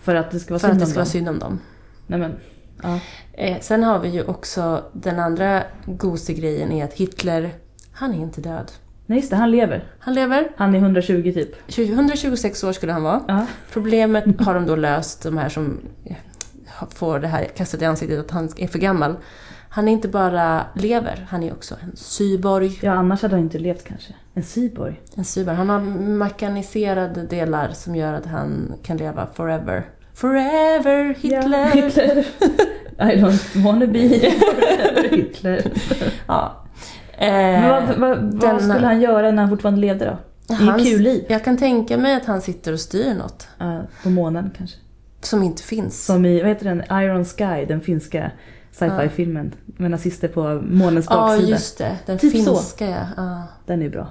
För att det ska vara För att synd det om ska vara synd om dem. Nej men, ja. Eh, sen har vi ju också den andra gosegrejen är att Hitler, han är inte död. Nej just det, han lever. Han lever. Han är 120 typ. 126 år skulle han vara. Ja. Problemet har de då löst, de här som får det här kastat i ansiktet att han är för gammal. Han är inte bara lever, han är också en cyborg. ja, annars hade han inte levt kanske. En cyborg. En cyborg. Han har mekaniserade delar som gör att han kan leva forever. Forever Hitler! Ja, Hitler. (laughs) I don't wanna be (laughs) forever Hitler. Ja. Men vad, Eh, vad, vad denna- skulle han göra när han fortfarande levde då? Hans- ju kul liv. Jag kan tänka mig att han sitter och styr något Ja, på månen kanske. som inte finns. Som i, vad heter den, Iron Sky, den finska sci-fi-filmen. Med nazister på månens Ja, baksida. just det. Den Typ så. finska, ja. ja. Den är bra.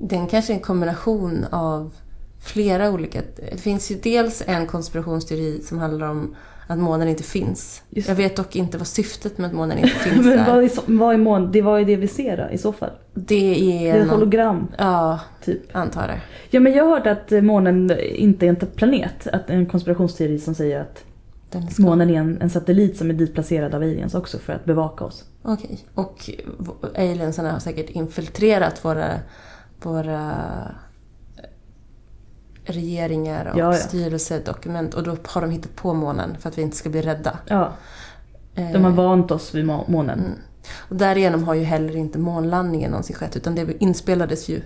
Den kanske är en kombination av flera olika... Det finns ju dels en konspirationsteori som handlar om att månen inte finns. Just Jag vet dock inte vad syftet med att månen inte (laughs) finns Men är. vad är, så- vad är mån? Det var ju det vi ser då, i så fall. Det Det är... är ett hologram, Ja, typ. antar det. Ja men jag har hört att månen inte är en planet. Att en konspirationsteori som säger att ska... månen är en, en satellit som är ditplacerad av aliens också för att bevaka oss. Okej. Och v- aliensarna har säkert infiltrerat våra, våra regeringar och Ja, ja. styrelsedokument och då har de hittat på månen för att vi inte ska bli rädda. Ja, de har vant oss vid må- månen. Mm. Och därigenom har ju heller inte månlandningen någonsin skett utan det inspelades ju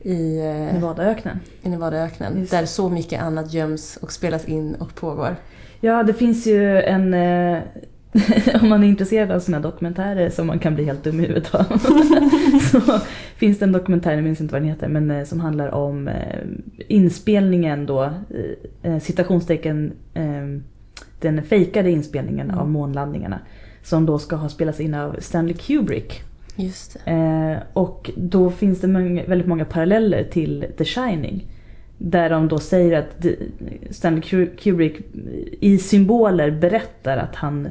i, eh, Nevadaöknen. i Nevadaöknen Just. där så mycket annat göms och spelas in och pågår. Ja, det finns ju en... (laughs) Om man är intresserad av såna dokumentärer som man kan bli helt dum i huvudet av. (laughs) så finns det en dokumentär, jag minns inte vad den heter, men eh, som handlar om eh, inspelningen då, eh, citationstecken, eh, den fejkade inspelningen Mm. av månlandningarna. Som då ska ha spelats in av Stanley Kubrick. Just och då finns det väldigt många paralleller till The Shining. Där de då säger att Stanley Ku- Kubrick i symboler berättar att han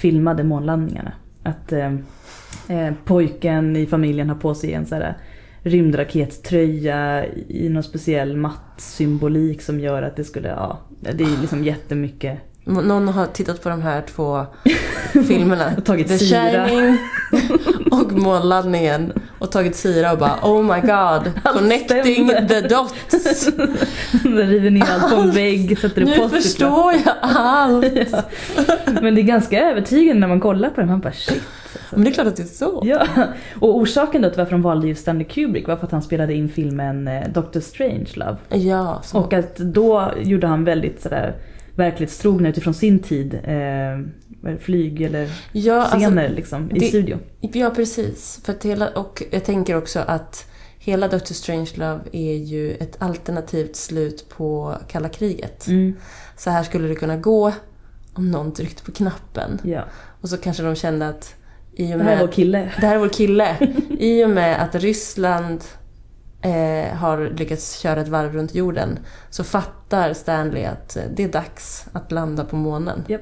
filmade månlandningarna. Att eh, eh, pojken i familjen har på sig en så här rymdrakettröja i någon speciell matt symbolik som gör att det skulle, ja, det är liksom jättemycket. Någon har tittat på de här två (laughs) filmerna. Och tagit The syra. Shining (laughs) och månladdningen. Och tagit syra och bara oh my god. (laughs) Connecting the dots. (laughs) Den river ner allt på en vägg, sätter det Nu post förstår jag allt. (laughs) Ja. Men det är ganska övertygande när man kollar på den. Man bara shit. Men det är klart att det är så. Ja, och orsaken då till varför de valde just Stanley Kubrick var för att han spelade in filmen eh, Doctor Strangelove. Ja, så. Och att då gjorde han väldigt sådär verklighetstrogna utifrån sin tid. Eh, flyg eller ja, alltså, scener liksom i det- studio. Ja, precis. För hela, och jag tänker också att hela Doctor Strangelove är ju ett alternativt slut på kalla kriget. Mm, Så här skulle det kunna gå om någon tryckte på knappen. ja. Och så kanske de kände att i och Det här är med vår kille. Det här är vår kille. (laughs) I och med att Ryssland eh, har lyckats köra ett varv runt jorden så fattar Stanley att eh, det är dags att landa på månen. Japp.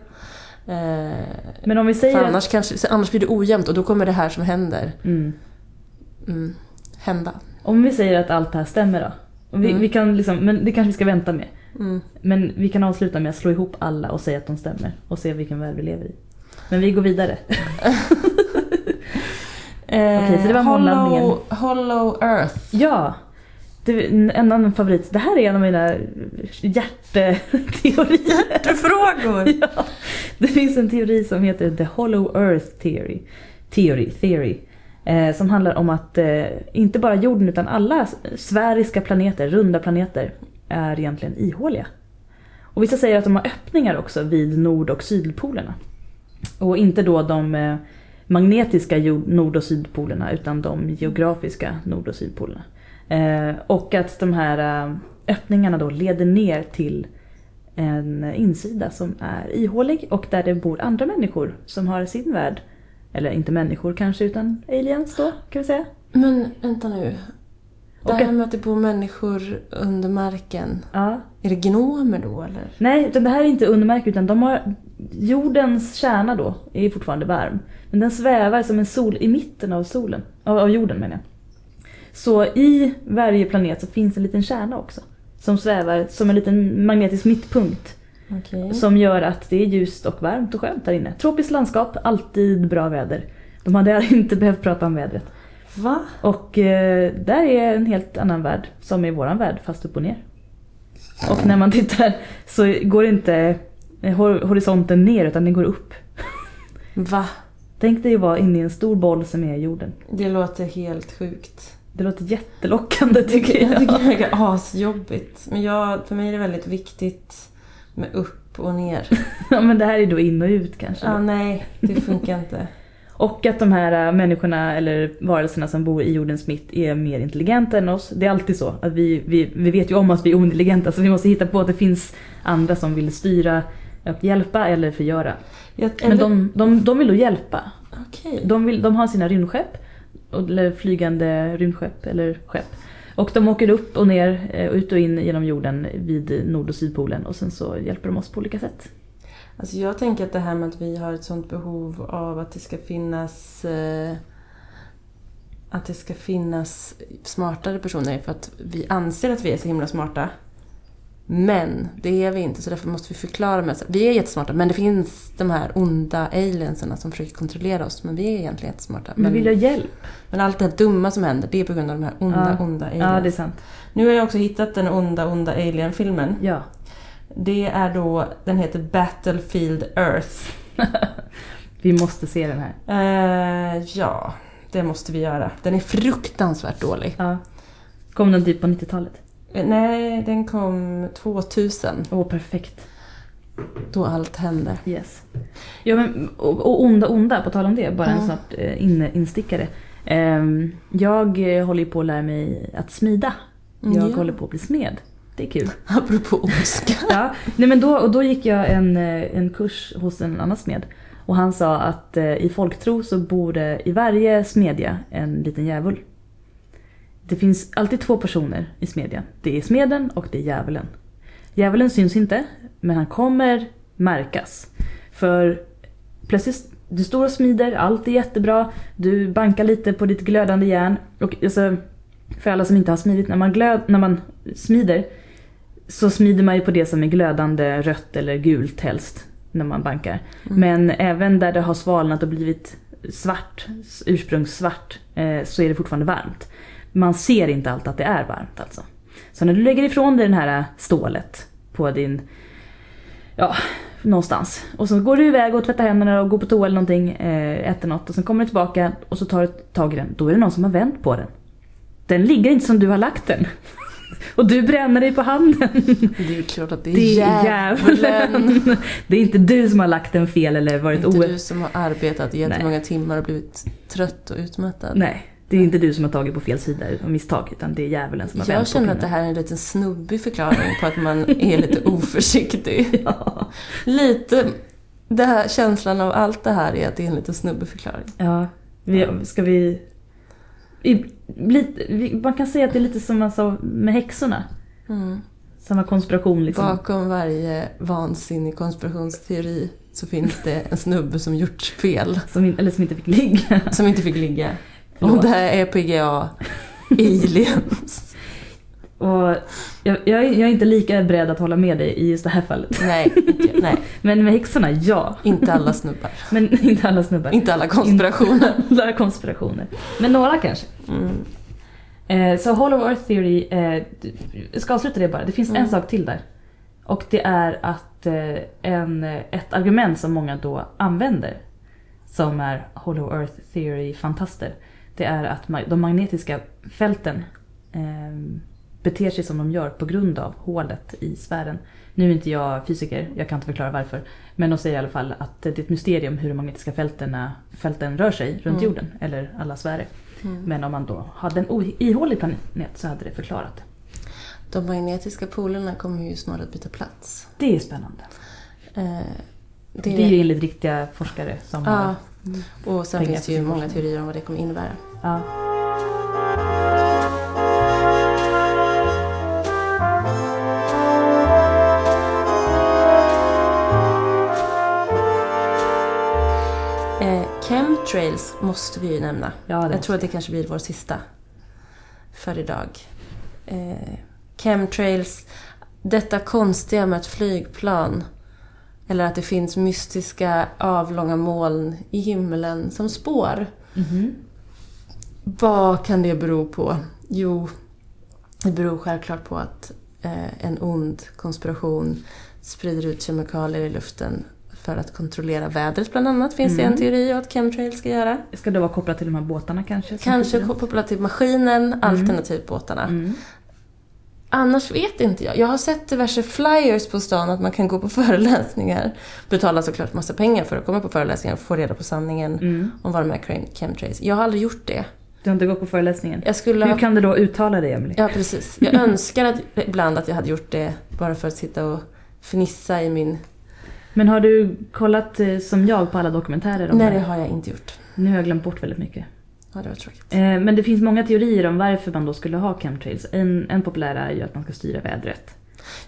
Eh, Men om vi säger att... annars, kanske, så annars blir det ojämnt och då kommer det här som händer Mm. mm, hända. Om vi säger att allt det här stämmer då? Vi, Mm. vi kan liksom, men det kanske vi ska vänta med. Mm. Men vi kan avsluta med att slå ihop alla och säga att de stämmer. Och se vilken värld vi lever i. Men vi går vidare. (laughs) Okej, så det var månladdningen. Hollow, Hollow Earth. Ja! Det, en annan favorit. Det här är en av mina hjärteteorier. Du frågor! (laughs) ja. Det finns en teori som heter The Hollow Earth Theory. Theory, theory. Eh, som handlar om att eh, inte bara jorden utan alla sfäriska planeter, runda planeter, är egentligen ihåliga. Och vissa säger att de har öppningar också vid nord och sydpolerna. Och inte då de eh, magnetiska nord och sydpolerna utan de geografiska nord och sydpolerna. Eh, och att de här eh, öppningarna då leder ner till en insida som är ihålig och där det bor andra människor som har sin värld. Eller inte människor kanske utan aliens då kan vi säga. Men vänta nu. Det här att- med att det bor människor under marken. Ja. Är det gnomer då eller? Nej, utan det här är inte undermärkt utan de har jordens kärna då är fortfarande varm. Men den svävar som en sol i mitten av solen, av, av jorden menar jag. Så i varje planet så finns en liten kärna också. Som svävar som en liten magnetisk mittpunkt. Okej. Som gör att det är ljust och varmt och skönt där inne. Tropiskt landskap, alltid bra väder. De hade (laughs) inte behövt prata om vädret. Va? Och eh, där är en helt annan värld som är våran värld fast upp och ner. Och när man tittar så går inte eh, hor- horisonten ner utan den går upp. Va? Tänk dig att vara inne i en stor boll som är jorden. Det låter helt sjukt. Det låter jättelockande tycker Jag jag. tycker det är asjobbigt. Men jag, för mig är det väldigt viktigt med upp och ner. (laughs) Ja men det här är då in och ut kanske. Ja, nej, det funkar inte. Och att de här äh, människorna eller varelserna som bor i jordens mitt är mer intelligenta än oss. Det är alltid så. Att vi, vi, vi vet ju om att vi är ointelligenta så vi måste hitta på att det finns andra som vill styra och hjälpa eller förgöra. Jag, Men de, de, de vill då hjälpa. Okej. De, vill, de har sina rymdskepp, eller flygande rymdskepp eller skepp. Och de åker upp och ner, eh, ut och in genom jorden vid nord och sydpolen och sen så hjälper de oss på olika sätt. Alltså jag tänker att det här med att vi har ett sånt behov av att det ska finnas eh, att det ska finnas smartare personer för att vi anser att vi är så himla smarta. Men det är vi inte, så därför måste vi förklara med Vi är jättesmarta, men det finns de här onda alienserna som försöker kontrollera oss. Men vi är egentligen jättesmarta. Men Men, vill jag hjälp? men allt det här dumma som händer, det är på grund av de här onda, Ja. onda aliens. Ja, det är sant. Nu har jag också hittat den onda, onda alien-filmen. Ja. Det är då, den heter Battlefield Earth. (laughs) Vi måste se den här. Eh, ja, det måste vi göra. Den är fruktansvärt dålig. Ja. Kom den typ på 90-talet? Eh, nej, den kom 2000. Åh, perfekt. Då allt hände. Yes. Ja, men, och, och onda onda, på tal om det, bara en Ja. snart eh, in, instickare. Ehm, jag eh, håller på att lära mig att smida. Jag Ja. håller på att bli smed. Det är kul. (laughs) Apropå ondska. (laughs) Ja, nej men då, och då gick jag en, en kurs hos en annan smed. Och han sa att i folktro så bor det i varje smedja en liten djävul. Det finns alltid två personer i smedjan. Det är smeden och det är djävulen. Djävulen syns inte, men han kommer märkas. För plötsligt du står och smider, allt är jättebra. Du bankar lite på ditt glödande järn. Och alltså, för alla som inte har smidit, när man, glöd, när man smider så smider man ju på det som är glödande rött eller gult helst när man bankar. Mm. Men även där det har svalnat och blivit svart, ursprungssvart, eh, så är det fortfarande varmt. Man ser inte alltid att det är varmt alltså. Så när du lägger ifrån dig det här stålet på din, ja, någonstans. Och så går du iväg och tvättar händerna och går på toa eller någonting, eh, äter något och sen kommer du tillbaka och så tar du tag i den. Då är det någon som har vänt på den. Den ligger inte som du har lagt den. (laughs) Och du bränner dig på handen. Det är klart att det är, Det är djävulen. (laughs) Det är inte du som har lagt den fel eller varit Inte o... du som har arbetat jättemånga timmar och blivit trött och utmattad. Nej, det är inte du som har tagit på fel sida av misstag utan det är djävulen som har Jag vänt på känner att det här är en liten snubbig förklaring på att man är lite oförsiktig. (laughs) Ja. Lite, det här, känslan av allt det här är att det är en lite snubbig förklaring. ja. Vi, ska vi... I, lite. Man kan säga att det är lite som man sa med häxorna. Mm. Samma konspiration liksom. Bakom varje vansinnig konspirationsteori så finns det en snubbe som gjort fel. Som, eller som inte fick ligga. Som inte fick ligga. Förlåt. Och det här är PGA aliens. (laughs) Och jag, jag, är- jag är inte lika beredd att hålla med dig i just det här fallet. Nej, inte- nej, (laughs) Men med häxorna, ja. inte alla snubbar. (laughs) Men inte alla snubbar. Inte alla konspirationer. Inte alla konspirationer. Men några kanske. Mm. Eh, så Hollow Earth Theory, eh, jag ska avsluta det bara. Det finns en Mm. sak till där. Och det är att eh, en, ett argument som många då använder, som är Hollow Earth Theory-fantaster, det är att de magnetiska fälten eh, beter sig som de gör på grund av hålet i sfären. Nu är inte jag fysiker, jag kan inte förklara varför. Men de säger i alla fall att det är ett mysterium hur de magnetiska fälten, fälten rör sig runt Mm. jorden, eller alla sfärer. Mm. Men om man då hade en ihålig planet så hade det förklarat det. De magnetiska polerna kommer ju snart att byta plats. Det är spännande. Eh, Det är ju enligt riktiga forskare som Ja, har... och sen finns det ju många teorier om vad det kommer innebära. Ja. Eh, chemtrails måste vi ju nämna. Ja, Jag tror att det kanske blir vår sista för idag. Eh, chemtrails, detta konstiga med ett flygplan. Eller att det finns mystiska avlånga moln i himlen som spår. Mhm. Vad kan det bero på? Jo, det beror självklart på att eh, en ond konspiration sprider ut kemikalier i luften för att kontrollera vädret bland annat, finns det Mm. en teori att chemtrails ska göra. Ska det vara kopplat till de här båtarna kanske? Kanske kopplat till maskinen, alternativt båtarna. Mm. Annars vet inte jag. Jag har sett diverse flyers på stan att man kan gå på (laughs) föreläsningar. Betala såklart massa pengar för att komma på föreläsningar och få reda på sanningen Mm. om vad de är chem- chemtrails. Jag har aldrig gjort det. Du har inte gått på föreläsningen? Jag skulle ha Hur kan du då uttala det, Emily? Ja, precis. Jag (laughs) önskar att, ibland att jag hade gjort det bara för att sitta och fnissa i min... Men har du kollat eh, som jag på alla dokumentärer om Nej, det? det har jag inte gjort. Nu har jag glömt bort väldigt mycket. Ja, det var tråkigt. Eh, Men det finns många teorier om varför man då skulle ha chemtrails. En, en populär är ju att man ska styra vädret.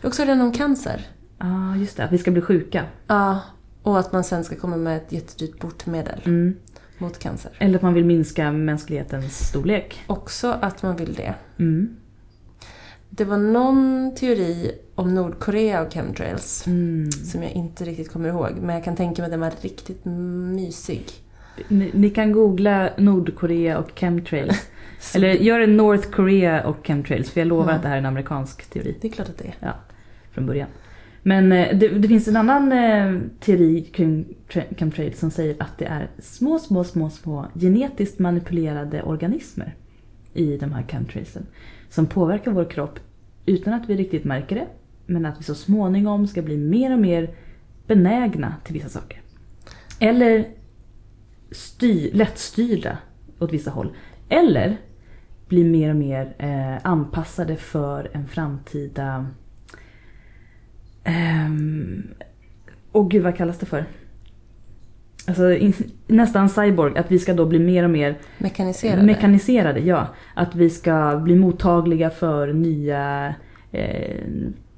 Jag har också hört om cancer. Ja, ah, just det. Att vi ska bli sjuka. Ja, och att man sen ska komma med ett jättedyrt botemedel Mm. Mot cancer. Eller att man vill minska mänsklighetens storlek. Också att man vill det. Mm. Det var någon teori om Nordkorea och chemtrails Mm. som jag inte riktigt kommer ihåg. Men jag kan tänka mig att den var riktigt mysig. Ni, ni kan googla Nordkorea och chemtrails. (laughs) Eller gör en North Korea och chemtrails. För jag lovar Mm. att det här är en amerikansk teori Det är klart att det är. från början. Men eh, det, det finns en annan eh, teori kring chemtrails som säger att det är små, små, små, små genetiskt manipulerade organismer i de här chemtrailsen. Som påverkar vår kropp utan att vi riktigt märker det. Men att vi så småningom ska bli mer och mer benägna till vissa saker. Eller styr, lättstyrda åt vissa håll. Eller bli mer och mer eh, anpassade för en framtida... Ehm, Åh gud, vad kallas det för? Alltså in, nästan cyborg, att vi ska då bli mer och mer Mekaniserade. mekaniserade. Ja, att vi ska bli mottagliga för nya eh,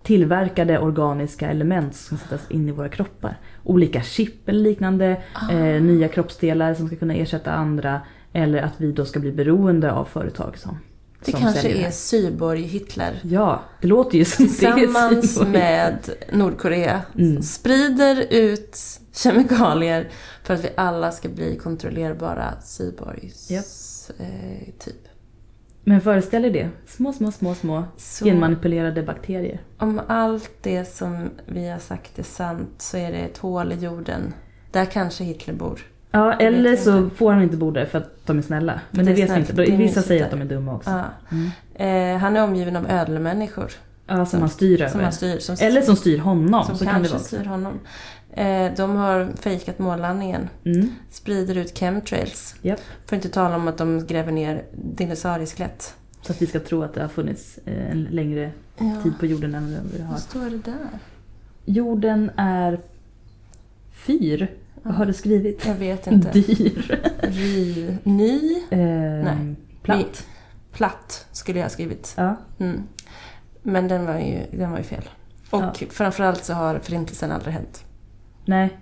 tillverkade organiska element som ska sättas in i våra kroppar. Olika chip eller liknande, eh, nya kroppsdelar som ska kunna ersätta andra. Eller att vi då ska bli beroende av företag som, Det kanske säljer är det. Cyborg Hitler. Ja, det låter ju som det är Tillsammans med Nordkorea. Mm. Sprider ut kemikalier för att vi alla ska bli kontrollerbara cyborgs. Japp. Eh, typ. Men föreställ er det. Små, små, små, små Så genmanipulerade bakterier. om allt det som vi har sagt är sant så är det ett hål i jorden. Där kanske Hitler bor. Ja, eller så får han inte bo där för att de är snälla. Men det, Det vet vi inte. det Vissa säger att de är dumma också. Ja. Mm. Eh, han är omgiven av ödlemänniskor. Ja, som han styr Som över. han styr. Som, Eller som styr honom. som så kan det kanske vara. styr honom. Eh, de har fejkat månlandningen. Mm. Sprider ut chemtrails. För att inte tala om att de gräver ner dinosaurieskelett. Så att vi ska tro att det har funnits eh, en längre Ja. tid på jorden än vi har. Vad står det där? Jorden är fyr. Vad har du skrivit? Jag vet inte. Dyr. Ri, ny, Eh, Nej. Platt. platt skulle jag ha skrivit. Ja. Mm. Men den var ju, den var ju fel. Och Ja. framförallt så har förintelsen aldrig hänt. Nej.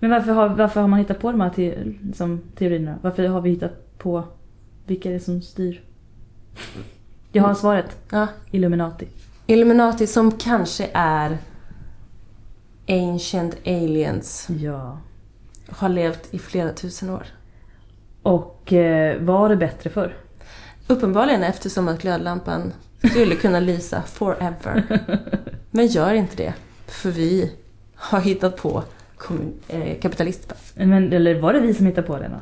Men varför har, varför har man hittat på de här te, liksom, teorierna? Varför har vi hittat på vilka är det som styr? Jag har svaret. Ja. Illuminati. Illuminati som kanske är Ancient Aliens. Ja. Har levt i flera tusen år. Och eh, var det bättre förr? Uppenbarligen eftersom att glödlampan skulle kunna lysa forever. (laughs) Men gör inte det. För vi har hittat på eh, kapitalismen. Men, eller var det vi som hittade på det då?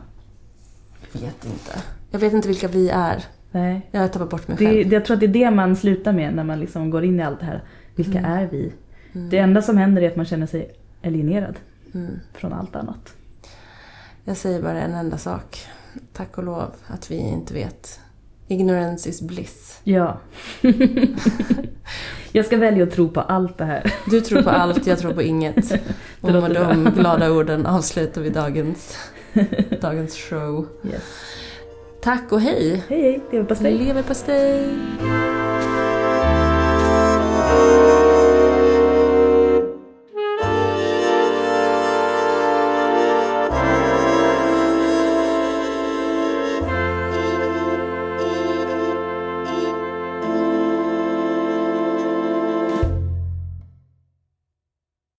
Jag vet inte. Jag vet inte vilka vi är. Nej. Jag har tappat bort mig själv. det, jag tror att det är det man slutar med när man liksom går in i allt det här. Vilka Mm. är vi? Mm. Det enda som händer är att man känner sig alienerad Mm. från allt annat. Jag säger bara en enda sak. Tack och lov att vi inte vet. Ignorance is bliss. Ja. (laughs) jag ska välja att tro på allt det här. Du tror på allt, jag tror på inget. (laughs) Och med de glada orden avslutar vi dagens, (laughs) dagens show. Yes. Tack och hej! Hej hej, leverpastej. Leverpastej!